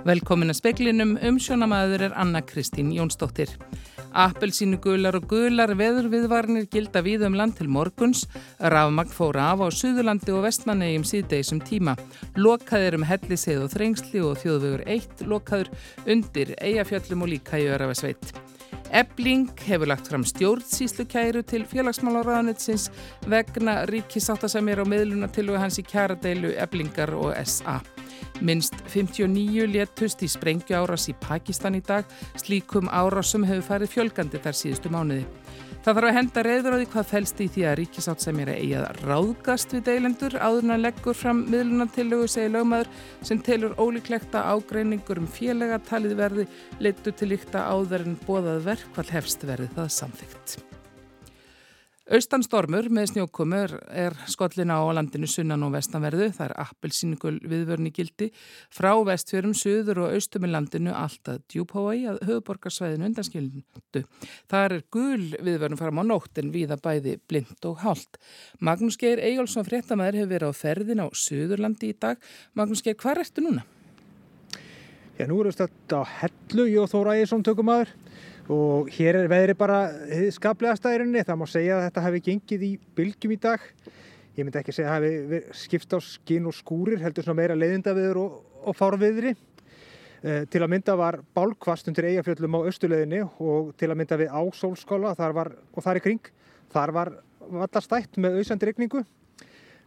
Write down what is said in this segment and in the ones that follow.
Velkomin að speklinum, umsjónamaður er Anna Kristín Jónsdóttir. Appelsínu gular og gular veðurviðvarnir gilda við um land til morguns. Rafmagn fóra af á Suðurlandi og Vestmannegjum síðdegisum tíma. Lokaður um helliseið og þrengsli og þjóðvegur 1 lokaður undir eigafjöllum og líka í Örafesveit. Ebling hefur lagt fram stjórnsýslu kæru til félagsmálaráðanetsins vegna ríkisáttasemir og miðlunatiluga hans í kjaradeilu Eblingar og SA. Minst 59 léttust í sprengju árás í Pakistan í dag, slíkum árásum hefur farið fjölgandi þar síðustu mánuði. Það þarf að henda reyður á því hvað fælst í því að ríkisátt sem er að eiga ráðgast við deilendur áðurna leggur fram miðlunatillögu segi lögmaður sem telur ólíklegt að ágreiningur um félaga talið verði leitu til líkta áður en bóðað verkvall hefst verði það samþygt. Austanstormur með snjókumur er skollina á landinu sunnan og vestanverðu. Það er appelsínugul viðvörni gildi frá vestfjörum, suður og austum í landinu alltaf djúbhói að höfuborgarsvæðinu undanskildu. Það er gul viðvörnum fram á nóttin viða bæði blind og hálft. Magnús Geir Eyjólfsson fréttamaður hefur verið á ferðin á Suðurlandi í dag. Magnús Geir, hvað ertu núna? Já, nú erum við stöld á Hellu, Þóra Ægjesson tökumæður og hér er veðri bara skaplega stæðirinni, það má segja að þetta hefði gengið í bylgjum í dag. Ég myndi ekki segja að það hefði skipt á skinn og skúrir, heldur svona meira leiðindaviður og, og fárviðri. Eh, til að mynda var bálkvast undir eigafjöllum á östuleðinni og til að mynda við á sólskóla þar og þar í kring þar var vallastætt með auðsandi regningu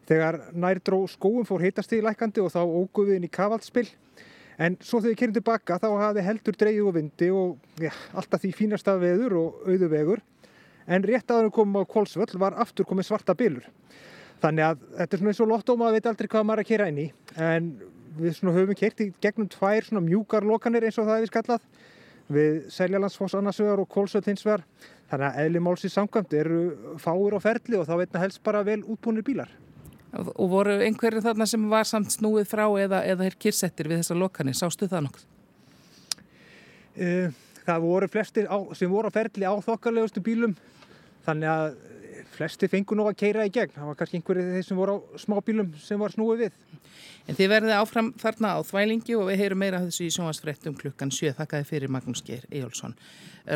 þegar nærdró skóum fór heitast í lækandi og þá óguðin í kavaldspill En svo þegar við kynum tilbaka þá hafði heldur dreyju og vindi og ja, alltaf því fínasta veður og auðuvegur. En rétt að það komum á Kolsvöll var aftur komið svarta bylur. Þannig að þetta er svona eins og lott og maður veit aldrei hvað maður er að kera inn í. En við höfum kert í gegnum tvær mjúkar lokanir eins og það er við skallað. Við Seljalandsfoss annarsvegar og Kolsvöll hinsvegar. Þannig að eðli málsins samkvæmt eru fáir á ferli og þá veitna helst bara vel útbúinir bílar. Og voru einhverju þarna sem var samt snúið frá eða, eða er kyrsettir við þessa lokanir? Sástu það nokkuð? Uh, það voru flestir á, sem voru á ferli á þokkarlegustu bílum þannig að flesti fengur nú að keira í gegn. Það var kannski einhverju þeir sem voru á smábílum sem var snúið við. En þið verðið áfram þarna á þvælingi og við heyrum meira þessu í sjónvarsfrettum klukkan 7. Þakkaði fyrir Magnús Geir Ejjólfsson.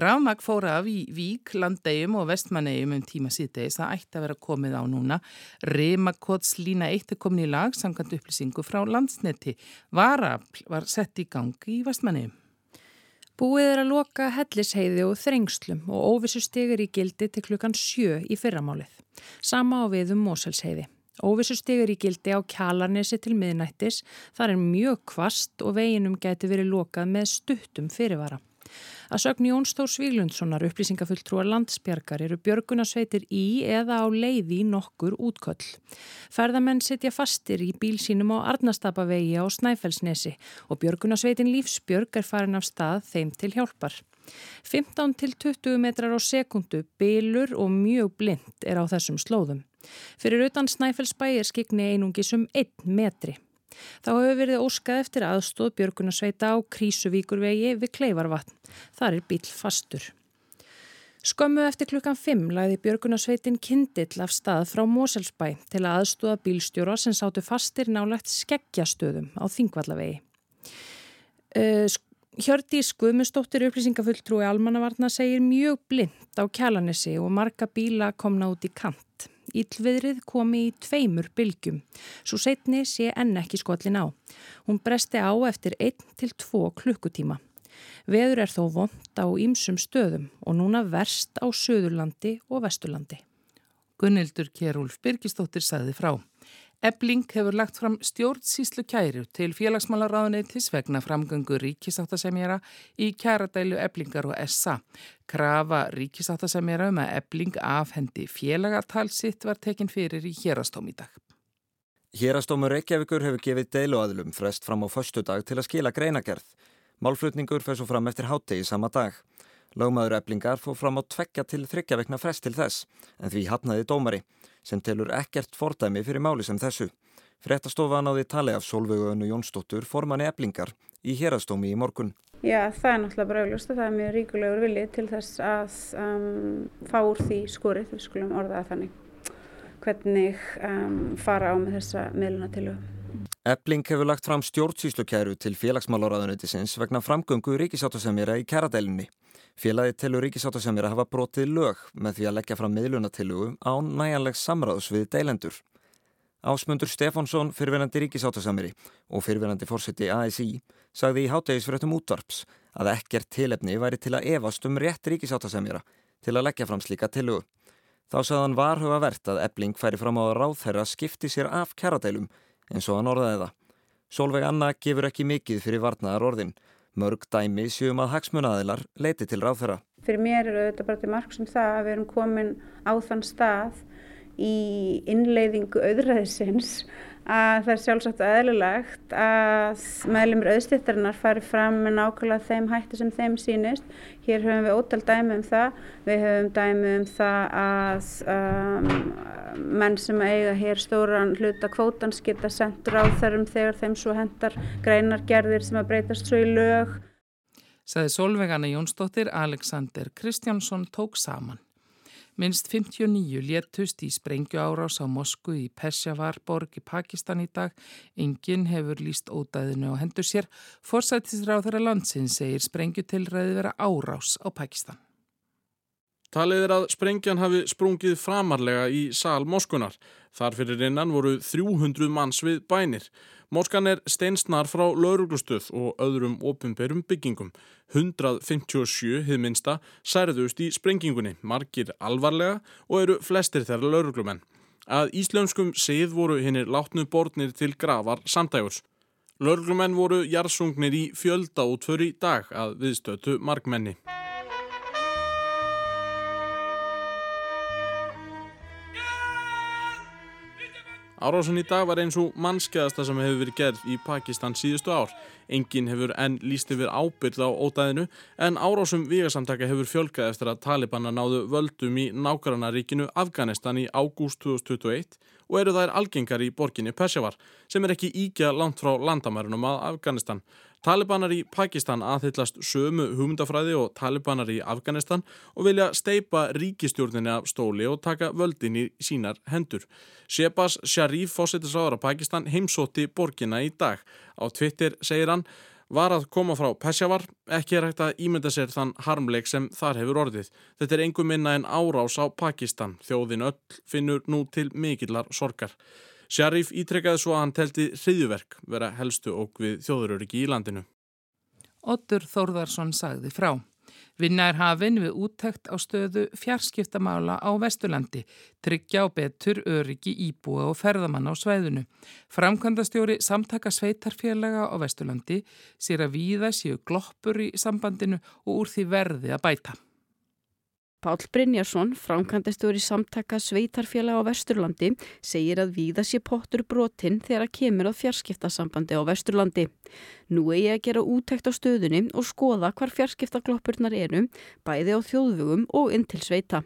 Rafmag fóra af í Vík, Landegjum og Vestmannegjum um tíma síðdeis. Það ætti að vera komið á núna. Remakots lína 1 er komin í lag samkvæmt upplýsingu frá landsneti. Varafl var sett í gang í Vestmannegjum. Búið er að loka hellisheiði og þrengslum og óvissu stegir í gildi til klukkan 7 í fyrramálið. Sama á við um Moselsheiði. Óvissu stegur í gildi á kjalarnesi til miðnættis, þar er mjög kvast og veginum geti verið lokað með stuttum fyrirvara. Að sögn Jón Stór Svíglundssonar upplýsingafulltrúar landsbjargar eru björgunasveitir í eða á leiði nokkur útköll. Ferðamenn setja fastir í bíl sínum á Arnastapavegi á Snæfellsnesi og björgunasveitin Lífsbjörg er farin af stað þeim til hjálpar. 15 til 20 metrar á sekundu, bylur og mjög blind er á þessum slóðum. Fyrir utan Snæfellsbæ er skikni einungis um 1 metri. Þá hefur verið óskað eftir aðstóð Björgunarsveita á Krísuvíkurvegi við Kleifarvatn. Þar er bíl fastur. Skömmu eftir klukkan 5 læði Björgunarsveitin kindill af stað frá Moselsbæ til að aðstóða bílstjóra sem sátu fastir nálagt skeggjastöðum á Þingvallavegi. Uh, Hjördi Skuðmustóttir upplýsingafulltrúi Almannavarna segir mjög blind á kjalanessi og marga bíla komna út í kant. Íllviðrið komi í tveimur bylgjum, svo setni sé enn ekki skollin á. Hún bresti á eftir 1-2 klukkutíma. Veður er þó vond á ýmsum stöðum og núna verst á Suðurlandi og Vesturlandi. Gunnildur Kjærúlf Birgistóttir sagði frá. Ebling hefur lagt fram stjórnsíslu kæru til félagsmálaráðuneytis vegna framgöngu ríkisáttasemjara í kæradælu Eblingar og SA. Krafa ríkisáttasemjara um að Ebling afhendi félagatal sitt var tekin fyrir í hérastóm í dag. Hérastómur Reykjavíkur hefur gefið deiluaðlum frest fram á förstu dag til að skila greinagerð. Málflutningur fer svo fram eftir hátegi sama dag. Lögmaður Eblingar fór fram á tvekja til þryggja frest til þess en því hafnaði dómari sem telur ekkert fordæmi fyrir máli sem þessu. Frettastofa náði tali af Solvöguðinu Jónsdóttur formanni eblingar í hérastómi í morgun. Já, það er náttúrulega bara auglust og það er mjög ríkulegur vilji til þess að um, fá úr því skúrið, við skulum orðaða þannig, hvernig um, fara á með þessa meðluna til Ebling hefur lagt fram stjórnsýslukæru til félagsmálaráðunautisins vegna framgöngu ríkisáttasemjara í kæradeilinni. Félagi telur ríkisáttasemjara hafa brotið lög með því að leggja fram miðlunatilugu á næjanlegs samráðs við deilendur. Ásmundur Stefánsson, fyrverandi ríkisáttasemjari og fyrverandi fórseti ASI, sagði í háttegisfréttum útvarps að ekkert tilefni væri til að evast um rétt ríkisáttasemjara til að leggja fram slíka tilugu. Þá sagðan varhuga verðt að Ebling færi fram á að ráðherra skipti sér af kæradeilum eins og hann orðaði það. Solveig Anna gefur ekki mikið fyrir varnaðar orðin. Mörg dæmi séum að hagsmunaðilar leiti til ráðferra. Fyrir mér eru þetta bara til marg sem það að við erum komin á þann stað í innleiðingu auðræðisins að það er sjálfsagt aðlulegt að meðlumir auðstýttarinnar fari fram með nákvæmlega þeim hætti sem þeim sínist. Hér höfum við ótal dæmi um það. Við höfum dæmi um það að um, menn sem eiga hér stóran hluta kvótans geta sendt ráð þarum þegar þeim svo hendar greinargerðir sem að breytast svo í lög. Saði Solveigana Jónsdóttir, Alexander Kristjánsson tók saman. Minst 59 léttust í sprengju árás á Mosku í Pesjavarborg í Pakistan í dag. Engin hefur líst ódæðinu og hendur sér. Forsættisráð þeirra landsins segir sprengju tilræði vera árás á Pakistan. Talið er að sprengjan hafi sprungið framarlega í sal Moskunar. Þar fyrir innan voru 300 manns við bænir. Móskan er steinsnar frá lauruglustöð og öðrum ofinberum byggingum. 157 hið minsta særðust í sprengingunni, margir alvarlega og eru flestir þeirra lauruglumenn. Að íslömskum sið voru hinnir látnu borðnir til gravar samtægurs. Lauruglumenn voru jarðsungnir í fjölda útför í dag að viðstötu margmenni. Árásun í dag var eins og mannskeiðasta sem hefur verið gerð í Pakistan síðustu ár. Engin hefur enn líst yfir ábyrð á ódæðinu en árásum vigasamtaka hefur fjölkað eftir að Talibanna náðu völdum í nákvæmnaríkinu Afganistan í ágúst 2021 og eru þær algengar í borginni Peshawar sem er ekki íkja langt frá landamærunum að Afganistan. Talibanar í Pakistan aðhyllast sömu hugmyndafræði og talibanar í Afganistan og vilja steipa ríkistjórninni af stóli og taka völdin í sínar hendur. Shebas Sharif, fósittisráður af Pakistan, heimsótti borgina í dag. Á Twitter segir hann var að koma frá Peshawar, ekki er hægt að ímynda sér þann harmleik sem þar hefur orðið. Þetta er engum minna en árás á Pakistan. Þjóðin öll finnur nú til mikillar sorgar. Sjarif ítrekkaði svo að hann telti hriðjuverk vera helstu og við þjóðuröryggi í landinu. Ottur Þórðarsson sagði frá. Vinna er hafinn við úttækt á stöðu fjarskiptamála á Vesturlandi, tryggja á betur öryggi íbúa og ferðamann á sveiðunu. Framkvæmdastjóri samtaka sveitarfélaga á Vesturlandi sér að víða séu gloppur í sambandinu og úr því verði að bæta. Pál Brynjarsson, framkvæmdastjóri samtaka Sveitarfélag á Vesturlandi, segir að víða sé pottur brotinn þegar að kemur að fjarskiptasambandi á Vesturlandi. Nú eigi að gera útækt á stöðunni og skoða hvar fjarskiptagloppurnar eru, bæði á þjóðvugum og inn til sveita.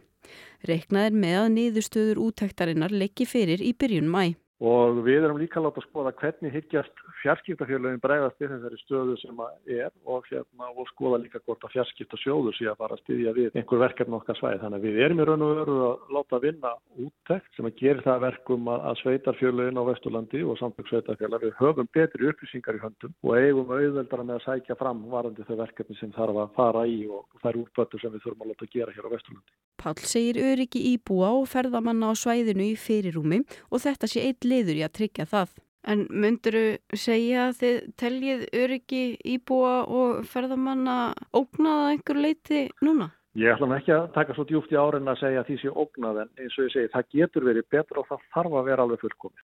Reknað er með að niðurstöður útæktarinnar leggji fyrir í byrjun mæ. Og við erum líka láta að skoða hvernig higgjast fjarskiptafélagin bregðast við þessari stöðu sem er og, hérna, og skoða líka hvort að fjarskiptasjóður sé að fara að styðja við einhver verkefni okkar svæð. Þannig að við erum í raun og veru að láta vinna úttekt sem að gera það verkum að, sveitarfélagin á Vesturlandi og samtök sveitarfélag við höfum betri upplýsingar í höndum og eigum auðveldara með að sækja fram varandi þau verkefni sem þarf að fara í og þær útböttur sem við þurfum að láta gera hér á Vesturlandi. Pál segir öryggi íbúa og ferðamanna á svæðinu í fyrirúmi og þetta sé eitt liður í að tryggja það. En mynduru segja að þið teljið öryggi íbúa og ferðamanna ógnaða einhver leiti núna? Ég ætla ekki að taka svo djúft í árin að segja að því sé ógnað en eins og ég segi það getur verið betra og það þarf að vera alveg fullkomið.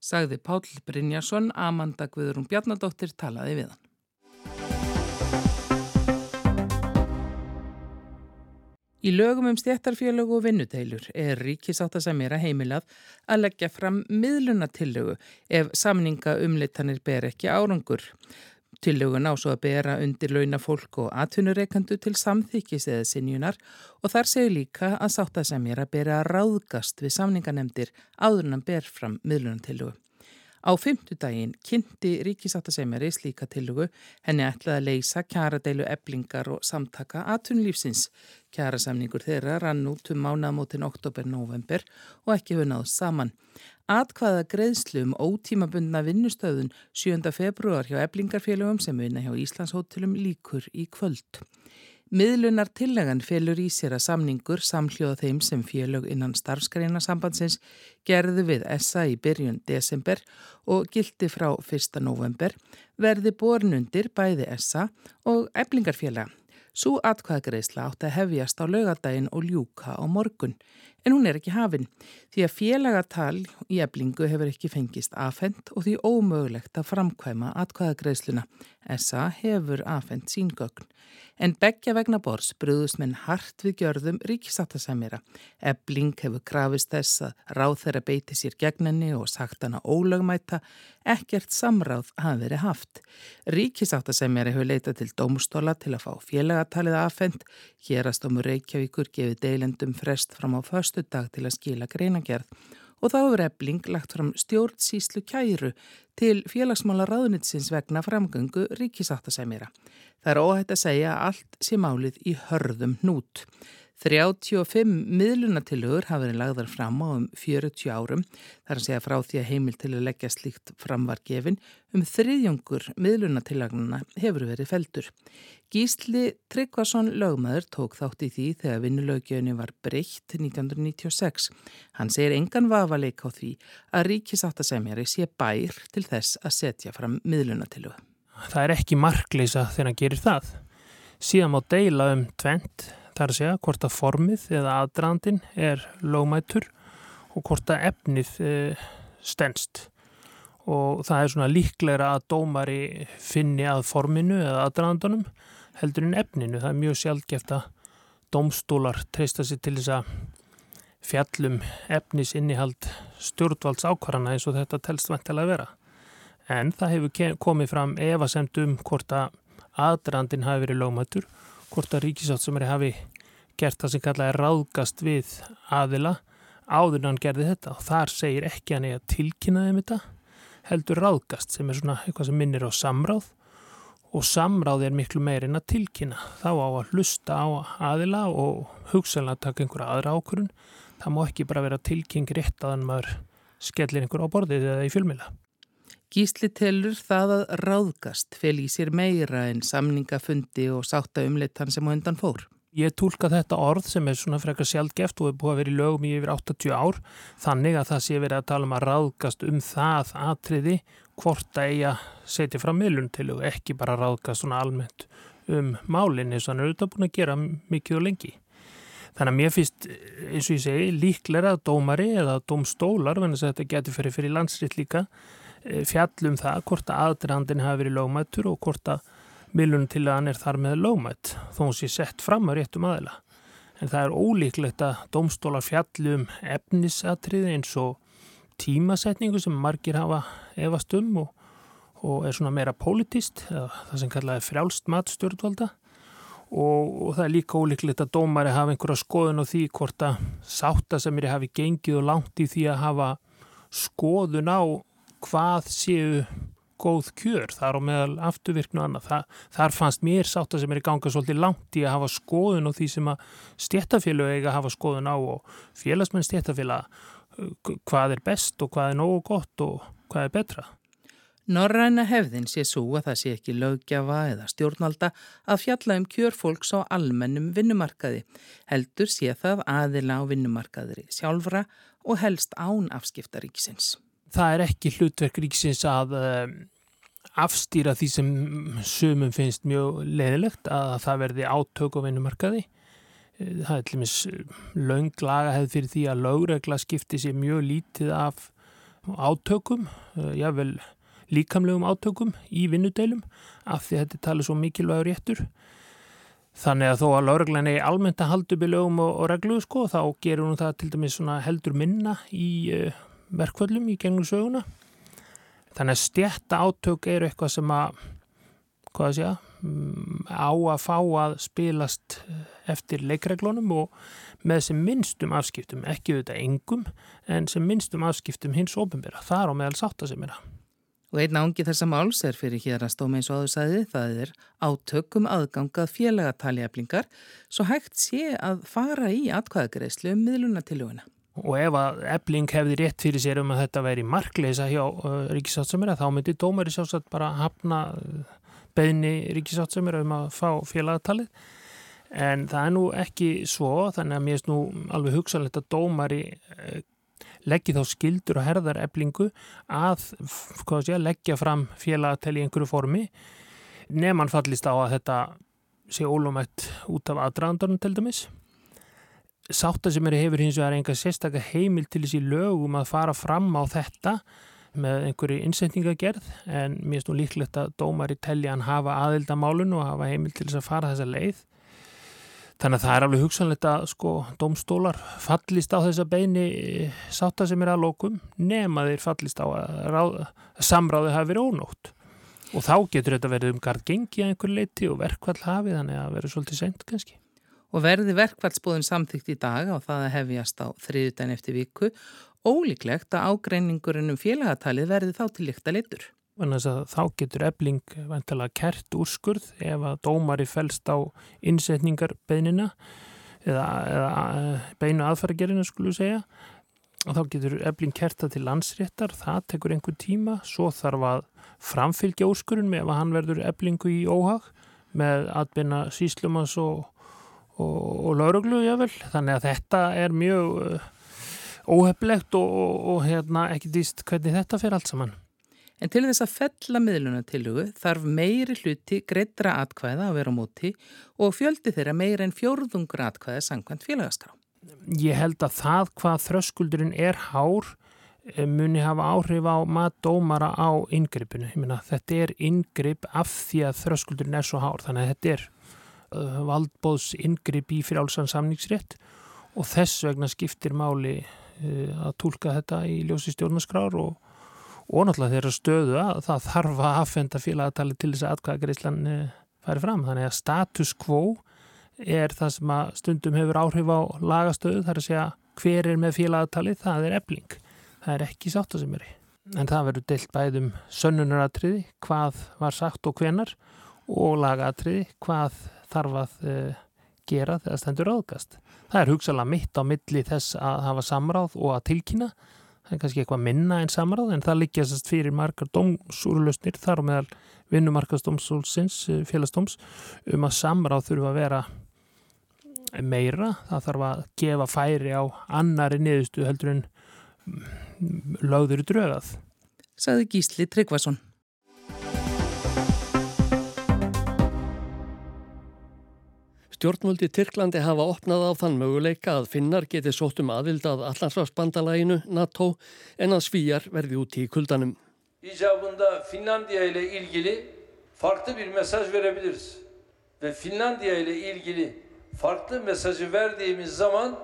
Sagði Pál Brynjarsson, Amanda Guðrún Bjarnadóttir talaði við hann. Í lögum um stjættarfélög og vinnudeilur er ríkisáttasemjara heimilað að leggja fram miðlunatillögu ef samninga umleitanir ber ekki árangur. Tillögun á svo að bera undir launafólk og atvinnureikandu til samþykis eða sinjunar og þar segir líka að sáttasemjara beri að ráðgast við samninganemdir áður en ber fram miðlunatillögu. Á fymtudaginn kynnti ríkisáttasemjari slíka tilugu henni ætlaði að leysa kjaradeilu eblingar og samtaka aðtunlífsins. Kjarasamningur þeirra rann út um mánamótin oktober-november og ekki hefur náðst saman. Atkvaða greiðslum ótímabundna vinnustöðun 7. februar hjá eblingarfélögum sem vinna hjá Íslandshóttilum líkur í kvöld. Miðlunar tillegan felur í sér að samningur samhljóða þeim sem félög innan starfskreina sambandsins gerði við ESA í byrjun desember og gildi frá 1. november verði bornundir bæði ESA og eblingarfélaga. Svo atkvæðagreisla átti að hefjast á lögadaginn og ljúka á morgun en hún er ekki hafinn því að félagatal í eblingu hefur ekki fengist afhengt og því ómögulegt að framkvæma atkvæðagreisluna. SA hefur afhengt síngögn. En begja vegna bors brúðust menn hart við gjörðum ríkisáttasemjara. Ebling hefur krafist þess að ráð þeirra beiti sér gegninni og sagt hana ólögmæta, ekkert samráð hafi verið haft. Ríkisáttasemjari hefur leitað til dómstóla til að fá félagatalið afhengt. Hérastómur Reykjavíkur gefið deilendum frest fram á förstu dag til að skila greinagerð og þá hefur ebling lagt fram stjórnsíslu kæru til félagsmála ráðnitsins vegna framgöngu ríkisáttasemjara. Það er óhætt að segja að allt sé málið í hörðum nút. 35 miðlunatilugur hafa verið lagðar fram á um 40 árum þar að segja frá því að heimil til að leggja slíkt fram var gefin um þriðjungur miðlunatilagnuna hefur verið feldur. Gísli Tryggvason lögmaður tók þátt í því þegar vinnulögjöfni var breytt 1996. Hann segir engan vafaleik á því að ríkisáttasemjari sé bær til þess að setja fram miðlunatilugu. Það er ekki markleisa þegar hann gerir það. Síðan má deila um tvent þar að segja hvort að formið eða aðdrandin er lögmætur og hvort að efnið e, stennst og það er svona líklegra að dómari finni að forminu eða aðdrandunum heldur en efninu. Það er mjög sjálfgeft að dómstólar treysta sér til þess að fjallum efnis innihald stjórnvalds ákvarðana eins og þetta telst vantilega að vera. En það hefur komið fram efasemt um hvort að aðdrandin hafi verið lögmætur hvort að ríkisáttsamari hafi gert það sem kallaði ráðgast við aðila áður en hann gerði þetta. Og þar segir ekki hann eða tilkynnaði um þetta heldur ráðgast sem er svona eitthvað sem minnir á samráð. Og samráð er miklu meirinn að tilkynna. Þá á að hlusta á aðila og hugsanlega taka einhverja aðra ákurun það má ekki bara vera tilkynning rétt að hann maður skellir einhver á borðið eða í fjölmila Gísli telur það að ráðgast fel í sér meira en samningafundi og sátta umleitan sem á undan fór. Ég tólka þetta orð sem er svona frekar sjálfgeft og er búið að vera í lögum í yfir 80 ár þannig að það sé verið að tala um að ráðgast um það atriði hvort að eiga setja fram miðlun til og ekki bara ráðgast svona almennt um málinn eins og hann er auðvitað búin að gera mikið og lengi. Þannig að mér finnst, eins og ég segi, líklega dómari eða dómstólar, þannig að þetta getur fyrir fyrir landsriðt líka, Eh, fjallum það hvort að aðdrandin hafi verið lögmættur og hvort að miljón til að hann er þar með lögmætt þó hún sé sett fram á réttum aðila. En það er ólíklegt að domstólar fjallum efnisatriði eins og tímasetningu sem margir hafa efast um og, og er svona meira politist, það sem kallaði frjálst matstjórnvalda og, og það er líka ólíklegt að dómari hafa einhverja skoðun á því hvort að sátta sem að hafi gengið og langt í því að hafa skoðun á hvað séu góð kjör, þar á meðal afturvirknu annað, Þa, þar fannst mér sátt að sem er í ganga svolítið langt í að hafa skoðun og því sem að stéttafélög eiga að hafa skoðun á og félagsmenn stéttafélag hvað er best og hvað er nógu gott og hvað er betra. Norræna hefðin sé svo að það sé ekki lögjafa eða stjórnalda að fjalla um kjörfólks á almennum vinnumarkaði. Heldur sé það aðila á vinnumarkaðri sjálfra og helst án afskiptaríkisins það er ekki hlutverk ríksins að um, afstýra því sem sumum finnst mjög leðilegt að það verði átök á vinnumarkaði. Eh, það er til dæmis eh, launglaga hefð fyrir því að lögregla skipti sér mjög lítið af átökum, jável líkamlegum átökum í vinnudeilum af því að þetta tala svo mikilvægur réttur. Þannig að þó að lögreglan er almennt að halda upp í lögum og, og reglu sko, þá gerur hún það til dæmis heldur minna í uh, verkvöldum í gengum söguna þannig að stjætta átök eru eitthvað sem að hvað sé að mm, á að fá að spilast eftir leikreglunum og með sem minnstum afskiptum, ekki auðvitað engum, en sem minnstum afskiptum hins ofinbera. Það er á meðal sátta sem er að. Og einn ángi þessa máls er fyrir hér að stóma eins og áður sæði, það er átökum aðgangað félagatalieflingar svo hægt sé að fara í atkvæðagreislu um miðlunatiljóðina. Og ef að ebling hefði rétt fyrir sér um að þetta væri markleisa hjá uh, ríkisátsamira þá myndi dómari sjálfsagt bara hafna uh, beðni ríkisátsamira um að fá félagatalið. En það er nú ekki svo, þannig að mér er nú alveg hugsanlegt að dómari uh, leggja þá skildur og herðar eblingu að sé, leggja fram félagatæli í einhverju formi nefnann fallist á að þetta sé ólumætt út af aðdraðandornum til dæmis. Sátta sem er hefur hins vegar enga sérstaklega heimil til þessi lögum að fara fram á þetta með einhverju insetningagerð en mér finnst nú líklegt að dómar í telli hann hafa aðildamálun og hafa heimil til þess að fara þessa leið Þannig að það er alveg hugsanlegt að sko domstólar fallist á þessa beini eh, sátta sem er að lókum nema þeir fallist á að, ráð, að samráði hafi verið ónótt og þá getur þetta verið um gard gengi að einhver leiti og verkvall hafi þannig að verið svolítið sent kannski. Og verði verkvallsbúðin samþygt í dag og það hefjast á þriðutæn eftir viku ólíklegt að ágreiningurinn um félagatalið verði þá til líkta litur þá getur ebling vantilega kert úrskurð ef að dómari fælst á innsetningar beinina eða, eða eh, beinu aðfæragerina skulle segja. Og þá getur ebling kerta til landsréttar það tekur einhver tíma. Svo þarf að framfylgja úrskurðun með ef hann verður eblingu í óhag með atbyrna síslumans og, og, og lauruglu jável þannig að þetta er mjög uh, óheflegt og, og hérna ekki dýst hvernig þetta fer allt saman En til þess að fella miðlunatilugu þarf meiri hluti greittra atkvæða að vera á móti og fjöldi þeirra meir en fjórðungur atkvæða sangkvæmt félagaskrá. Ég held að það hvað þröskuldurinn er hár eh, muni hafa áhrif á matdómara á yngrippinu. Þetta er yngripp af því að þröskuldurinn er svo hár þannig að þetta er valdbóðs yngripp í frjálsan samningsrétt og þess vegna skiptir máli uh, að tólka þetta í ljósi stjórnarskrár og og náttúrulega þeirra stöðu að það þarf að aðfenda félagatali til þess að atkvæðagreislan eh, færi fram. Þannig að status quo er það sem að stundum hefur áhrif á lagastöðu þar að segja hver er með félagatali, það er ebling. Það er ekki sátta sem er í. En það verður deilt bæðum sönnunaratriði, hvað var sagt og hvenar og lagatriði, hvað þarf að uh, gera þegar stendur áðgast. Það er hugsalega mitt á milli þess að hafa samráð og að tilkynna það er kannski eitthvað minna en samráð en það liggjast fyrir margar dómsúrlustnir þar og meðal vinnumarkastómsúlsins eh, félagsdóms um að samráð þurfa að vera meira, það þarf að gefa færi á annari niðurstu heldur en lögður í drögað. Saði Gísli Tryggvason. Stjórnvöldi Tyrklandi hafa opnað á þann möguleika að finnar geti sótt um aðvild að Allarsvarsbandalæginu, NATO, en að svíjar verði út í kuldanum. İcabında Finlandiya ile ilgili farklı bir mesaj verebiliriz. Ve Finlandiya ile ilgili farklı mesajı verdiğimiz zaman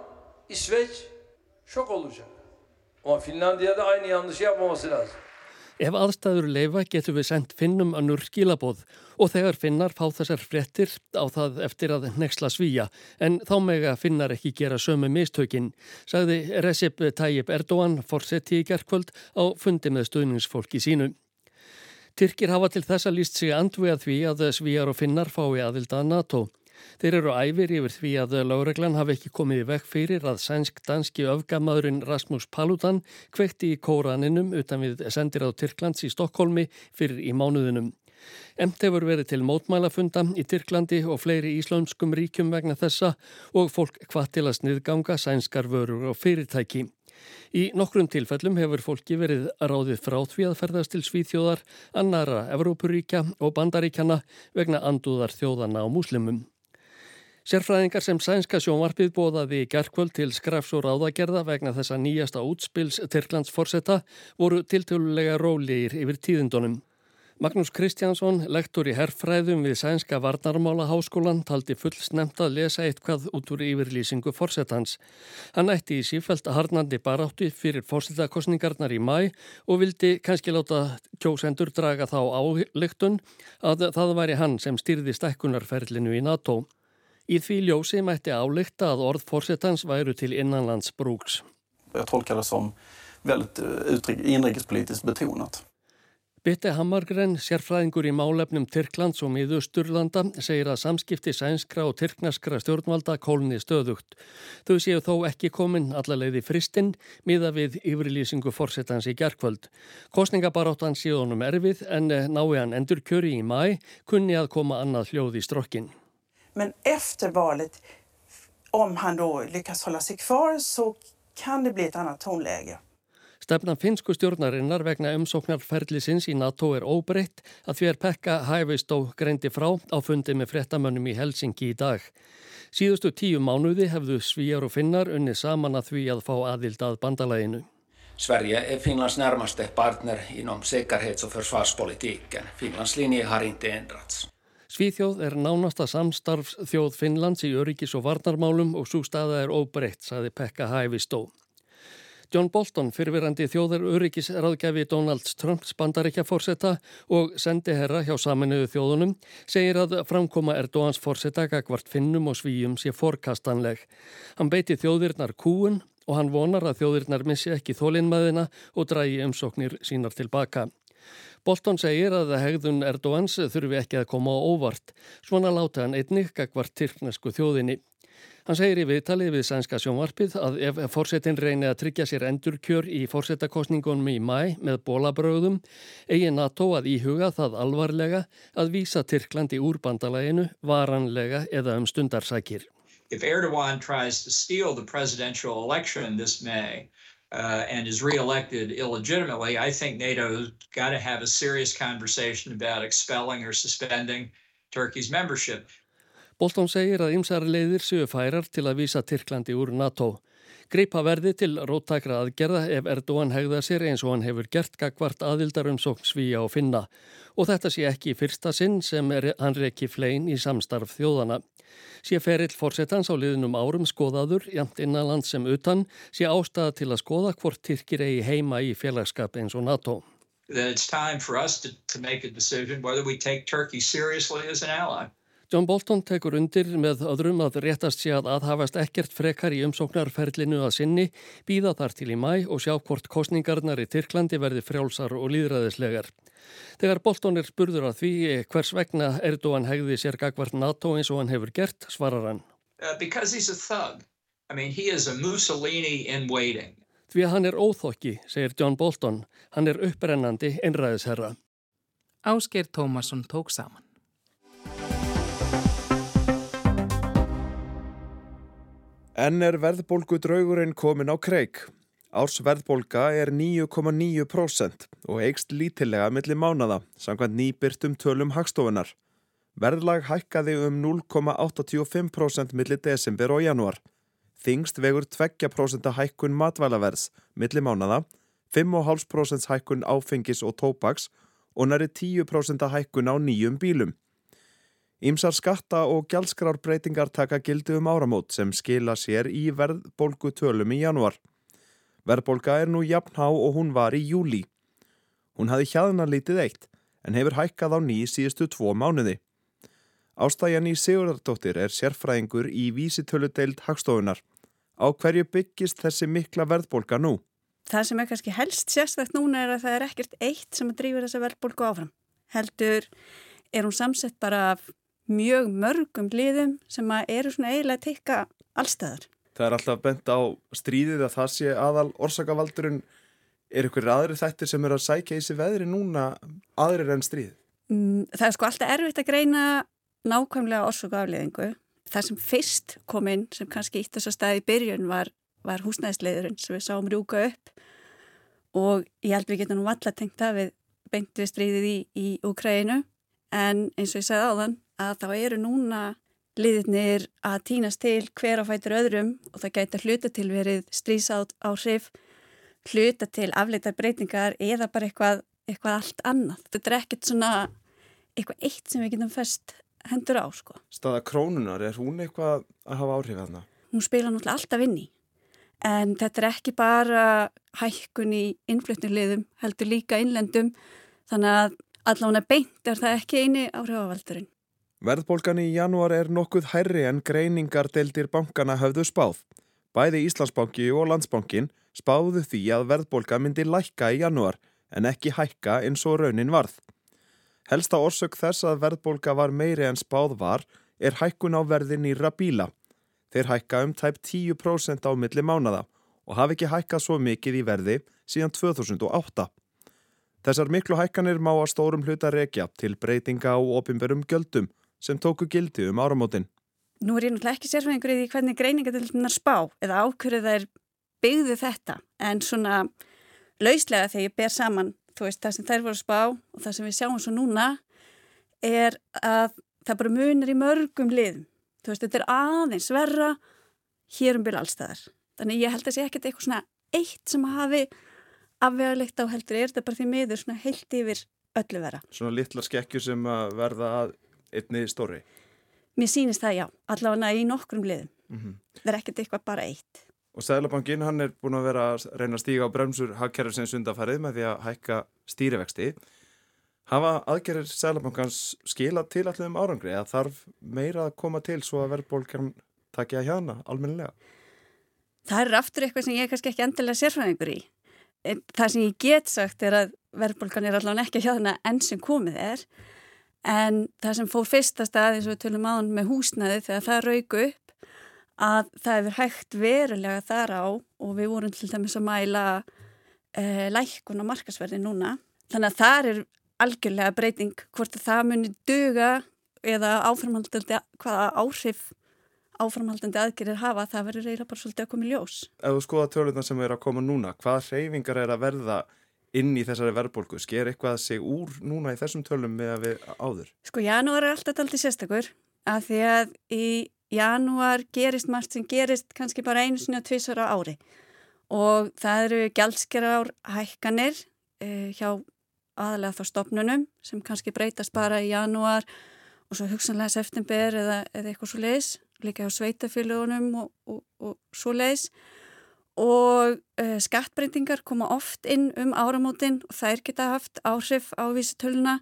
İsveç şok olacak. Ama Finlandiya'da aynı yanlışı yapmaması lazım. Ef aðstæður leifa getur við sendt finnum annur skilaboð og þegar finnar fá þessar frettir á það eftir að nexla svíja en þá mega finnar ekki gera sömu mistökin, sagði Recep Tayyip Erdogan fórseti í gerðkvöld á fundi með stuðningsfólki sínu. Tyrkir hafa til þessa líst sig andvega því að svíjar og finnar fái aðvilda NATO. Þeir eru æfir yfir því að láreglan hafi ekki komið í vekk fyrir að sænsk-danski öfgamaðurinn Rasmus Paludan kvekti í kóraninum utan við sendir á Tyrklands í Stokkólmi fyrir í mánuðinum. Emt hefur verið til mótmælafunda í Tyrklandi og fleiri íslömskum ríkjum vegna þessa og fólk hvað til að sniðganga sænskar vörur og fyrirtæki. Í nokkrum tilfellum hefur fólki verið ráðið frá því að ferðast til Svíþjóðar, annara Evrópuríkja og Bandaríkjana vegna andúðar þjóðana á múslimum. Sérfræðingar sem sænska sjónvarpið bóðaði í gerðkvöld til skrafs og ráðagerða vegna þessa nýjasta útspils Tyrklands forsetta voru tiltölulega rólegir yfir tíðindunum. Magnús Kristjánsson, lektor í herrfræðum við Sænska Varnarmála háskólan, taldi full snemt að lesa eitthvað út úr yfirlýsingu fórsetans. Hann ætti í sífælt að harnandi baráttu fyrir fórsetakostningarnar í mæ og vildi kannski láta kjósendur draga þá álygtun að það væri hann sem styrði stekkunarferlinu í NATO. Í því ljósi mætti álygta að orð fórsetans væru til innanlands brúks. Ég tolkar það som veldig eh, inrikespolitiskt betonat. Bitte Hammargren, sérfræðingur í málefnum Tyrklands og miðusturlanda, segir að samskipti sænskra og tyrknaskra stjórnvalda kólni stöðugt. Þau séu þó ekki komin allarleiði fristinn miða við yfirlýsingu fórsetans í gerkvöld. Kostningabaráttan séu honum erfið en nái hann endur kjöri í mæ kunni að koma annað hljóð í strokkin. Men eftir valet, om hann då lyckas hålla sig kvar så kan det bli ett annat tonläge. Stefna finsku stjórnarinnar vegna umsóknarferðlisins í NATO er óbreytt að því er Pekka Hævistó greindi frá á fundi með frettamönnum í Helsingi í dag. Síðustu tíu mánuði hefðu svíjar og finnar unni saman að því að fá aðild að bandalæginu. Sverige är Finlands närmaste partner inom säkerhets- och försvarspolitiken. Finlands linje har inte ändrats. Svíþjóð er nánasta samstarfsþjóð Finnlands í öryggis og varnarmálum og svo staða er óbreytt, saði Pekka Hævistó. John Bolton, fyrirverandi þjóðar öryggisráðgjafi Donalds Trumps bandaríkja fórseta og sendi herra hjá saminuðu þjóðunum, segir að framkoma Erdóans fórseta gagvart finnum og svíjum sé forkastanleg. Hann beiti þjóðirnar kúun og hann vonar að þjóðirnar missi ekki þólinnmaðina og drægi umsóknir sínar tilbaka. Bolton segir að hegðun Erdóans þurfi ekki að koma á óvart. Svona láta hann einnig gagvart tyrknesku þjóðinni. Hann segir í viðtalið við sænska sjónvarpið að ef fórsetin reynið að tryggja sér endurkjör í fórsetakostningunum í mæ með bólabröðum, eigi NATO að íhuga það alvarlega að vísa Tyrklandi úr bandalæginu varanlega eða um stundarsækir. If Erdogan tries to steal the presidential election this May uh, and is re-elected illegitimately, I think NATO's got to have a serious conversation about expelling or suspending Turkey's membership. Bolton segir að ymsar leiðir séu færar til að vísa Tyrklandi úr NATO. Greipa verði til róttakra aðgerða ef Erdogan hegða sér eins og hann hefur gert gagvart aðildarum sókn svíja og finna. Og þetta sé ekki fyrsta sinn sem er, hann rekki flein í samstarf þjóðana. Sé ferill fórsetans á liðnum árum skoðaður, jæmt innanland sem utan, sé ástæða til að skoða hvort Tyrkir eigi heima í félagskap eins og NATO. Then it's time for us to, to make a decision whether we take Turkey seriously as an ally. John Bolton tekur undir með öðrum að réttast sé að aðhafast ekkert frekar í umsóknarferlinu að sinni, býða þar til í mæ og sjá hvort kostningarnar í Tyrklandi verði frjálsar og líðræðislegar. Þegar Bolton er spurður að því hvers vegna Erdogan hegði sér gagvart NATO eins og hann hefur gert, svarar hann. Uh, because he's a thug. I mean, he is a Mussolini in waiting. Því að hann er óþokki, segir John Bolton. Hann er upprennandi einræðisherra. Ásker Tómasson tók saman. En er verðbólgu draugurinn komin á kreik? Árs verðbólga er 9,9% og eigst lítilega millir mánada, samkvæmt nýbyrtum tölum hagstofunar. Verðlag hækkaði um 0,85% millir desember og januar. Þingst vegur 2% hækkun matvælaverðs millir mánada, 5,5% hækkun áfengis og tópaks og næri 10% hækkun á nýjum bílum. Ímsar skatta og gjaldskrárbreitingar taka gildi um áramót sem skila sér í verðbólgu tölum í januar. Verðbólga er nú jafnhá og hún var í júli. Hún hafi hjaðna lítið eitt en hefur hækkað á ný síðustu tvo mánuði. Ástæjan í Sigurðardóttir er sérfræðingur í vísitöludeild hagstofunar. Á hverju byggist þessi mikla verðbólga nú? Það sem er kannski helst sérstækt núna er að það er ekkert eitt sem drýfur þessa verðbólgu áfram. Heldur er hún samsett bara af mjög mörgum liðum sem eru svona eiginlega teika allstæðar. Það er alltaf bent á stríðið að það sé aðal orsakavaldurinn. Er ykkur aðri þættir sem eru að sækja í sig veðri núna aðrir en stríð? Mm, það er sko alltaf erfitt að greina nákvæmlega orsakafliðingu. Það sem fyrst kom inn, sem kannski ítt þess að staði í byrjun var, var húsnæðisleiðurinn sem við sáum rúka upp og ég held við getum nú alltaf tengt að við beint við stríðið í, í Ukraínu en eins og ég segði áðan að þá eru núna liðirnir að týnast til hver á fætur öðrum og það gæti hluta til verið strísátt á hrif, hluta til afleitar breytingar eða bara eitthvað eitthvað allt annað. Þetta er ekkert svona eitthvað eitt sem við getum fest hendur á sko. Staða krónunar, er hún eitthvað að hafa áhrif að hana? Hún spila náttúrulega alltaf inn í en þetta er ekki bara hækkun í innflutningliðum heldur líka innlendum þannig að allavega beint er það ekki eini áhrifavaldurinn. Verðbólgan í janúar er nokkuð hærri en greiningar deildir bankana höfðu spáð. Bæði Íslandsbanki og Landsbankin spáðu því að verðbólga myndi lækka í janúar en ekki hækka eins og raunin varð. Helsta orsök þess að verðbólga var meiri en spáð var er hækkun á verði nýra bíla. Þeir hækka um tæp 10% á milli mánada og hafi ekki hækkað svo mikið í verði síðan 2008. Þessar miklu hækkanir má að stórum hluta rekja til breytinga á opimberum göldum sem tóku gildi um áramótin. Nú er ég náttúrulega ekki sérfæðingur í því hvernig greiningadildin er spá eða ákverðu það er byggðu þetta en svona lauslega þegar ég ber saman veist, það sem þær voru spá og það sem við sjáum svo núna er að það bara munir í mörgum liðum. Þú veist, þetta er aðeins verra hér um byrja allstæðar. Þannig ég held að sé ekkert eitthvað svona eitt sem hafi afvegarlegt á heldur er þetta bara því miður svona heilt yfir öllu vera. Svona litla skekkjur sem verða að einni stóri? Mér sýnist það já, allavega í nokkrum liðum. Mm -hmm. Það er ekkert eitthvað bara eitt. Og Sælabankin hann er búin að vera að reyna að stíga á bremsur hagkerðarsins undanfærið með því að hækka stýrivexti. Hafa aðgerðir Sælabankans skila til allir um árangri eða þarf meira að koma til svo að verðbólkjarn takja hérna almennilega? Það er aftur eitthvað sem ég kannski ekki endilega sérfræðingur í. Það sem ég get sagt er að verðbólkan er allavega ekki hérna enn sem komið er en það sem fór fyrsta stað eins og við tölum aðan með húsnaði þegar það raugu upp að það hefur hægt verulega þar á og við vorum til dæmis að mæla e, lækkun á markasverði núna. Þannig að það er algjörlega breyting hvort það muni duga eða áframhaldandi, hvaða áhrif áframhaldandi aðgerir hafa, það verður eiginlega bara svolítið að koma í ljós. Ef þú skoða tölurna sem er að koma núna, hvaða hreyfingar er að verða inn í þessari verðbólku? Sker eitthvað sig úr núna í þessum tölum með að við áður? Sko, janúar er alltaf alltaf sérstakur af því að í janúar gerist margt sem gerist kannski bara einu sinni og tvísvara ári og það eru gjaldskerar hækkanir eh, hjá aðalega þá stopnunum sem kannski breytast bara í janúar og svo hugsanlega september eða, eða eitthvað svo leiðis, líka á sveitafélagunum og, og, og svo leiðis og eh, skattbreytingar koma oft inn um áramótin og þær geta haft áhrif á vísitöluna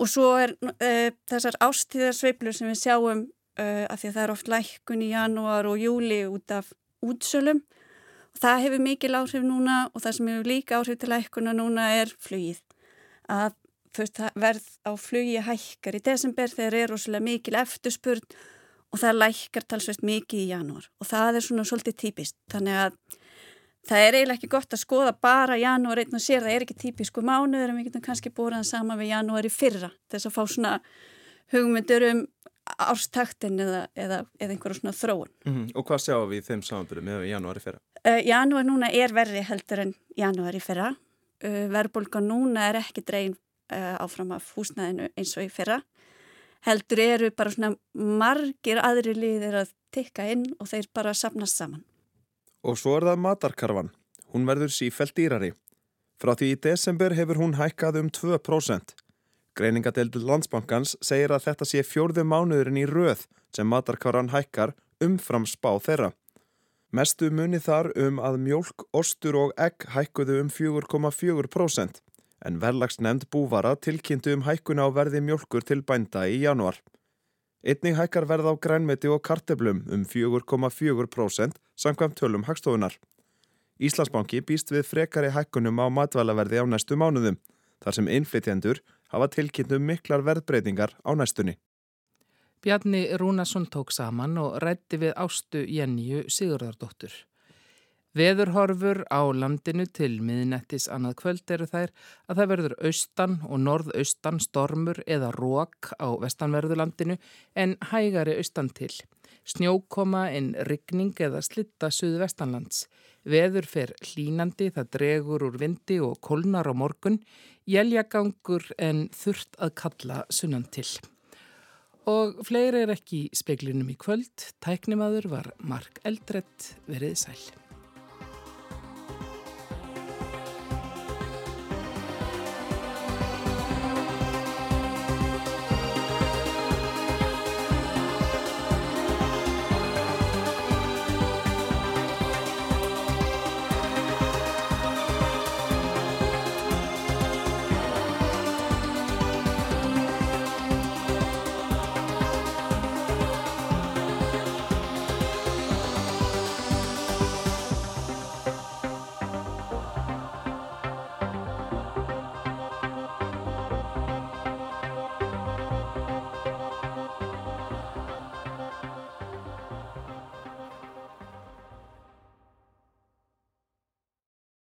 og svo er eh, þessar ástíðarsveiflu sem við sjáum uh, af því að það er oft lækkun í janúar og júli út af útsölum. Það hefur mikil áhrif núna og það sem hefur líka áhrif til lækkuna núna er flugið. Að verð á flugi hækkar í desember þegar er rosalega mikil eftirspurn og það lækkar talsveit mikið í janúar og það er svona svolítið típist. Þannig að það er eiginlega ekki gott að skoða bara janúar einn og sér, það er ekki típisku mánuður en við getum kannski búið saman við janúar í fyrra þess að fá svona hugmyndur um árstaktin eða, eða, eða einhverjum svona þróun. Mm -hmm. Og hvað sjáum við þeim samanbyrju með janúari fyrra? Uh, janúar núna er verði heldur en janúari fyrra. Uh, Verðbólka núna er ekki dreyin uh, áfram af húsnæðinu eins og í fyrra. Heldur eru bara svona margir aðri liðir að tikka inn og þeir bara sapnast saman. Og svo er það matarkarfan. Hún verður sífælt dýrari. Frá því í desember hefur hún hækkað um 2%. Greiningadeildur landsbankans segir að þetta sé fjórðu mánuðurinn í röð sem matarkáran hækkar umfram spá þeirra. Mestu muni þar um að mjölk, ostur og egg hækkuðu um 4,4% en verðlagsnefnd búvara tilkynntu um hækkuna á verði mjölkur til bænda í januar. Einning hækkar verð á grænmeti og karteblum um 4,4% samkvæmt tölum hagstofunar. Íslandsbanki býst við frekari hækkunum á matvælaverði á næstu mánuðum þar sem innflytjendur hafa tilkynntum miklar verðbreytingar á næstunni. Bjarni Rúnarsson tók saman og rætti við ástu Jenníu Sigurðardóttur. Veðurhorfur á landinu til miðnettis annað kvöld eru þær að það verður austan og norðaustan stormur eða rók á vestanverðulandinu en hægari austan til. Snjókoma en rigning eða slitta suðvestanlands. Veður fer hlínandi, það dregur úr vindi og kolnar á morgun jæljagangur en þurft að kalla sunnan til. Og fleiri er ekki í speklinum í kvöld. Tæknimaður var Mark Eldrett verið sæl.